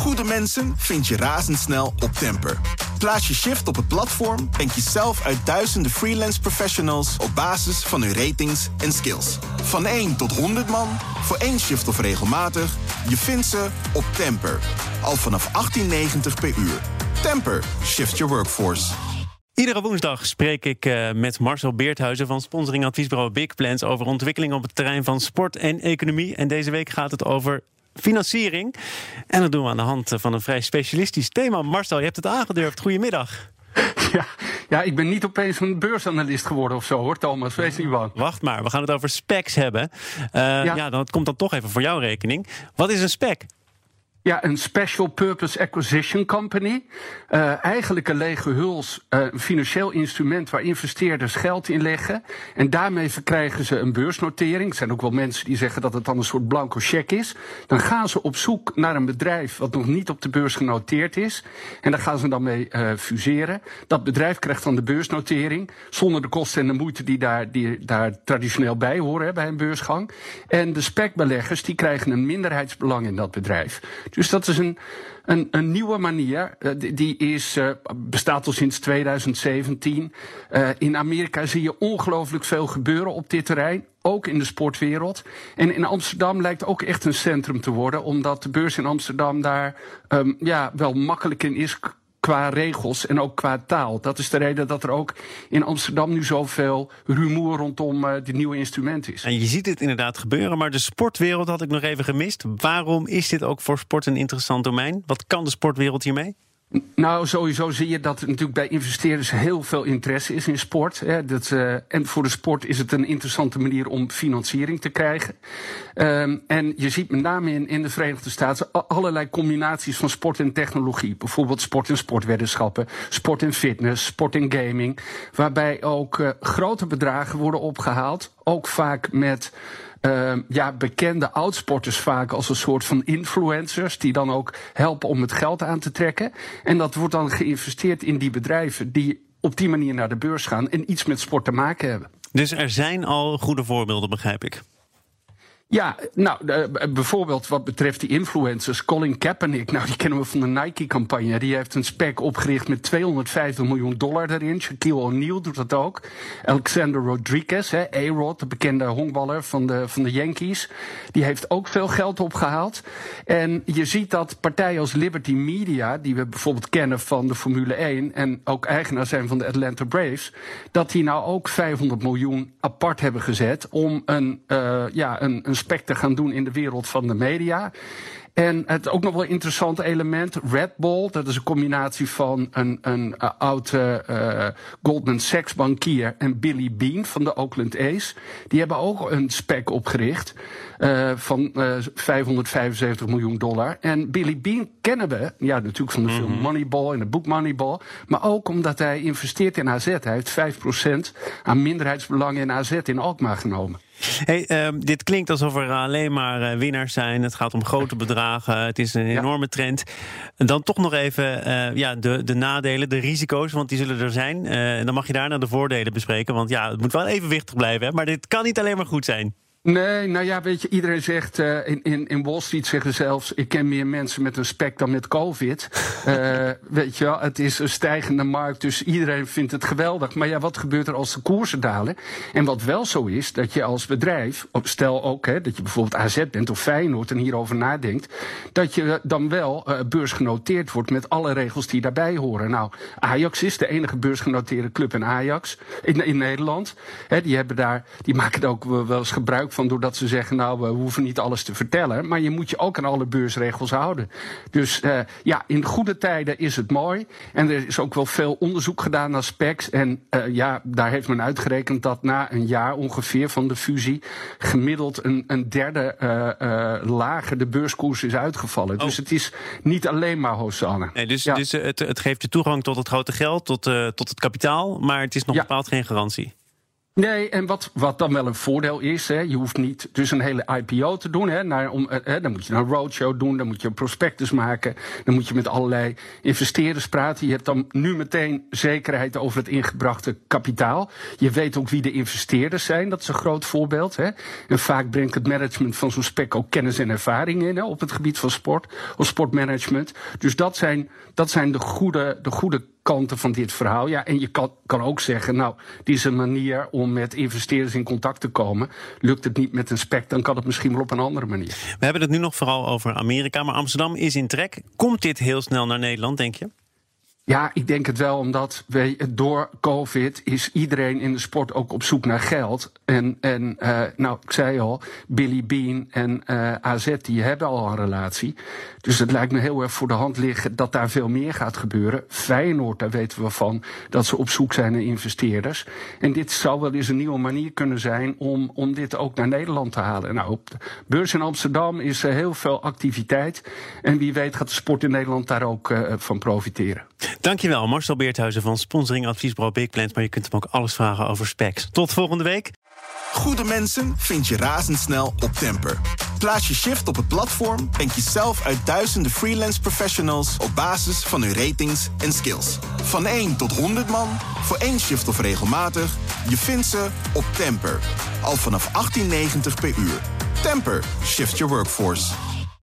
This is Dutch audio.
Goede mensen vind je razendsnel op Temper. Plaats je shift op het platform en kies zelf uit duizenden freelance professionals op basis van hun ratings en skills. Van 1 tot 100 man, voor één shift of regelmatig, je vindt ze op Temper. Al vanaf 18,90 per uur. Temper, shift your workforce. Iedere woensdag spreek ik uh, met Marcel Beerthuizen van sponsoring adviesbureau Big Plans over ontwikkeling op het terrein van sport en economie. En deze week gaat het over financiering. En dat doen we aan de hand van een vrij specialistisch thema. Marcel, je hebt het aangedurfd. Goedemiddag. Ja, ja, ik ben niet opeens een beursanalist geworden of zo hoor, Thomas. Wees niet bang. Wacht maar, we gaan het over specs hebben. Uh, ja. ja, dan komt dan toch even voor jouw rekening. Wat is een spec? Ja, een Special Purpose Acquisition Company. Uh, eigenlijk een lege huls, uh, een financieel instrument waar investeerders geld in leggen. En daarmee verkrijgen ze een beursnotering. Er zijn ook wel mensen die zeggen dat het dan een soort blanco cheque is. Dan gaan ze op zoek naar een bedrijf wat nog niet op de beurs genoteerd is. En daar gaan ze dan mee uh, fuseren. Dat bedrijf krijgt dan de beursnotering. Zonder de kosten en de moeite die daar, die daar traditioneel bij horen hè, bij een beursgang. En de specbeleggers die krijgen een minderheidsbelang in dat bedrijf. Dus dat is een, een, een nieuwe manier. Uh, die, is, uh, bestaat al sinds 2017. Uh, in Amerika zie je ongelooflijk veel gebeuren op dit terrein. Ook in de sportwereld. En in Amsterdam lijkt ook echt een centrum te worden. Omdat de beurs in Amsterdam daar um, ja, wel makkelijk in is qua regels en ook qua taal. Dat is de reden dat er ook in Amsterdam nu zoveel rumoer rondom uh, dit nieuwe instrument is. En je ziet het inderdaad gebeuren, maar de sportwereld had ik nog even gemist. Waarom is dit ook voor sport een interessant domein? Wat kan de sportwereld hiermee? Nou, sowieso zie je dat er natuurlijk bij investeerders heel veel interesse is in sport. Hè. Dat, uh, en voor de sport is het een interessante manier om financiering te krijgen. Um, en je ziet met name in, in de Verenigde Staten allerlei combinaties van sport en technologie. Bijvoorbeeld sport en sportweddenschappen, sport en fitness, sport en gaming. Waarbij ook uh, grote bedragen worden opgehaald. Ook vaak met uh, ja, bekende oudsporters vaak als een soort van influencers. Die dan ook helpen om het geld aan te trekken. En dat wordt dan geïnvesteerd in die bedrijven die op die manier naar de beurs gaan en iets met sport te maken hebben. Dus er zijn al goede voorbeelden, begrijp ik. Ja, nou, uh, bijvoorbeeld wat betreft die influencers. Colin Kaepernick, nou, die kennen we van de Nike-campagne. Die heeft een spec opgericht met 250 miljoen dollar erin. Shaquille O'Neal doet dat ook. Alexander Rodriguez, A-Rod, de bekende honkballer van de, van de Yankees. Die heeft ook veel geld opgehaald. En je ziet dat partijen als Liberty Media, die we bijvoorbeeld kennen van de Formule 1... en ook eigenaar zijn van de Atlanta Braves... dat die nou ook 500 miljoen apart hebben gezet om een, uh, ja, een spec te gaan doen in de wereld van de media. En het ook nog wel interessant element, Red Bull, dat is een combinatie van een, een uh, oude uh, Goldman Sachs bankier en Billy Bean van de Oakland A's. Die hebben ook een spec opgericht uh, van 575 miljoen dollar. En Billy Bean kennen we, ja natuurlijk van de film mm-hmm. Moneyball en de boek Moneyball, maar ook omdat hij investeert in AZ. Hij heeft 5% aan minderheidsbelangen in AZ in Alkmaar genomen. Hey, uh, dit klinkt alsof er alleen maar uh, winnaars zijn. Het gaat om grote bedragen. Het is een enorme ja. trend. En dan toch nog even uh, ja, de, de nadelen, de risico's, want die zullen er zijn. Eh, en dan mag je daarna de voordelen bespreken. Want ja, het moet wel evenwichtig blijven. Hè? Maar dit kan niet alleen maar goed zijn. Nee, nou ja, weet je, iedereen zegt uh, in, in, in Wall Street zeggen zelfs: ik ken meer mensen met een spek dan met COVID. uh, weet je wel, het is een stijgende markt, dus iedereen vindt het geweldig. Maar ja, wat gebeurt er als de koersen dalen? En wat wel zo is, dat je als bedrijf, stel ook hè, dat je bijvoorbeeld AZ bent of Feyenoord en hierover nadenkt, dat je dan wel uh, beursgenoteerd wordt met alle regels die daarbij horen. Nou, Ajax is de enige beursgenoteerde club in Ajax in, in Nederland. Hè, die hebben daar, die maken ook wel eens gebruik van doordat ze zeggen, nou, we hoeven niet alles te vertellen. Maar je moet je ook aan alle beursregels houden. Dus uh, ja, in goede tijden is het mooi. En er is ook wel veel onderzoek gedaan naar specs. En uh, ja, daar heeft men uitgerekend dat na een jaar ongeveer van de fusie gemiddeld een, een derde uh, lager de beurskoers is uitgevallen. Oh. Dus het is niet alleen maar Hosanna. Nee, dus ja. dus het, het geeft je toegang tot het grote geld, tot, tot het kapitaal, maar het is nog ja. bepaald geen garantie. Nee, en wat, wat dan wel een voordeel is, hè, je hoeft niet dus een hele IPO te doen. Hè, naar, om, hè, dan moet je een roadshow doen, dan moet je een prospectus maken, dan moet je met allerlei investeerders praten. Je hebt dan nu meteen zekerheid over het ingebrachte kapitaal. Je weet ook wie de investeerders zijn, dat is een groot voorbeeld. Hè. En vaak brengt het management van zo'n spec ook kennis en ervaring in hè, op het gebied van sport of sportmanagement. Dus dat zijn, dat zijn de goede, de goede kanten van dit verhaal. Ja, en je kan, kan ook zeggen, nou, dit is een manier om met investeerders in contact te komen. Lukt het niet met een spec, dan kan het misschien wel op een andere manier. We hebben het nu nog vooral over Amerika, maar Amsterdam is in trek. Komt dit heel snel naar Nederland, denk je? Ja, ik denk het wel, omdat we, door COVID is iedereen in de sport ook op zoek naar geld. En, en uh, nou, ik zei al, Billy Bean en uh, eh, AZ die hebben al een relatie. Dus het lijkt me heel erg voor de hand liggen dat daar veel meer gaat gebeuren. Feyenoord, daar weten we van dat ze op zoek zijn naar investeerders. En dit zou wel eens een nieuwe manier kunnen zijn om, om dit ook naar Nederland te halen. Nou, op de beurs in Amsterdam is er heel veel activiteit. En wie weet gaat de sport in Nederland daar ook uh, van profiteren. Dankjewel, Marcel Beerthuizen van Sponsoring Adviesbureau Big Plans. Maar je kunt hem ook alles vragen over specs. Tot volgende week. Goede mensen vind je razendsnel op Temper. Plaats je shift op het platform en kies zelf uit duizenden freelance professionals op basis van hun ratings en skills. Van 1 tot 100 man, voor één shift of regelmatig, je vindt ze op Temper. Al vanaf 18,90 per uur. Temper, shift your workforce.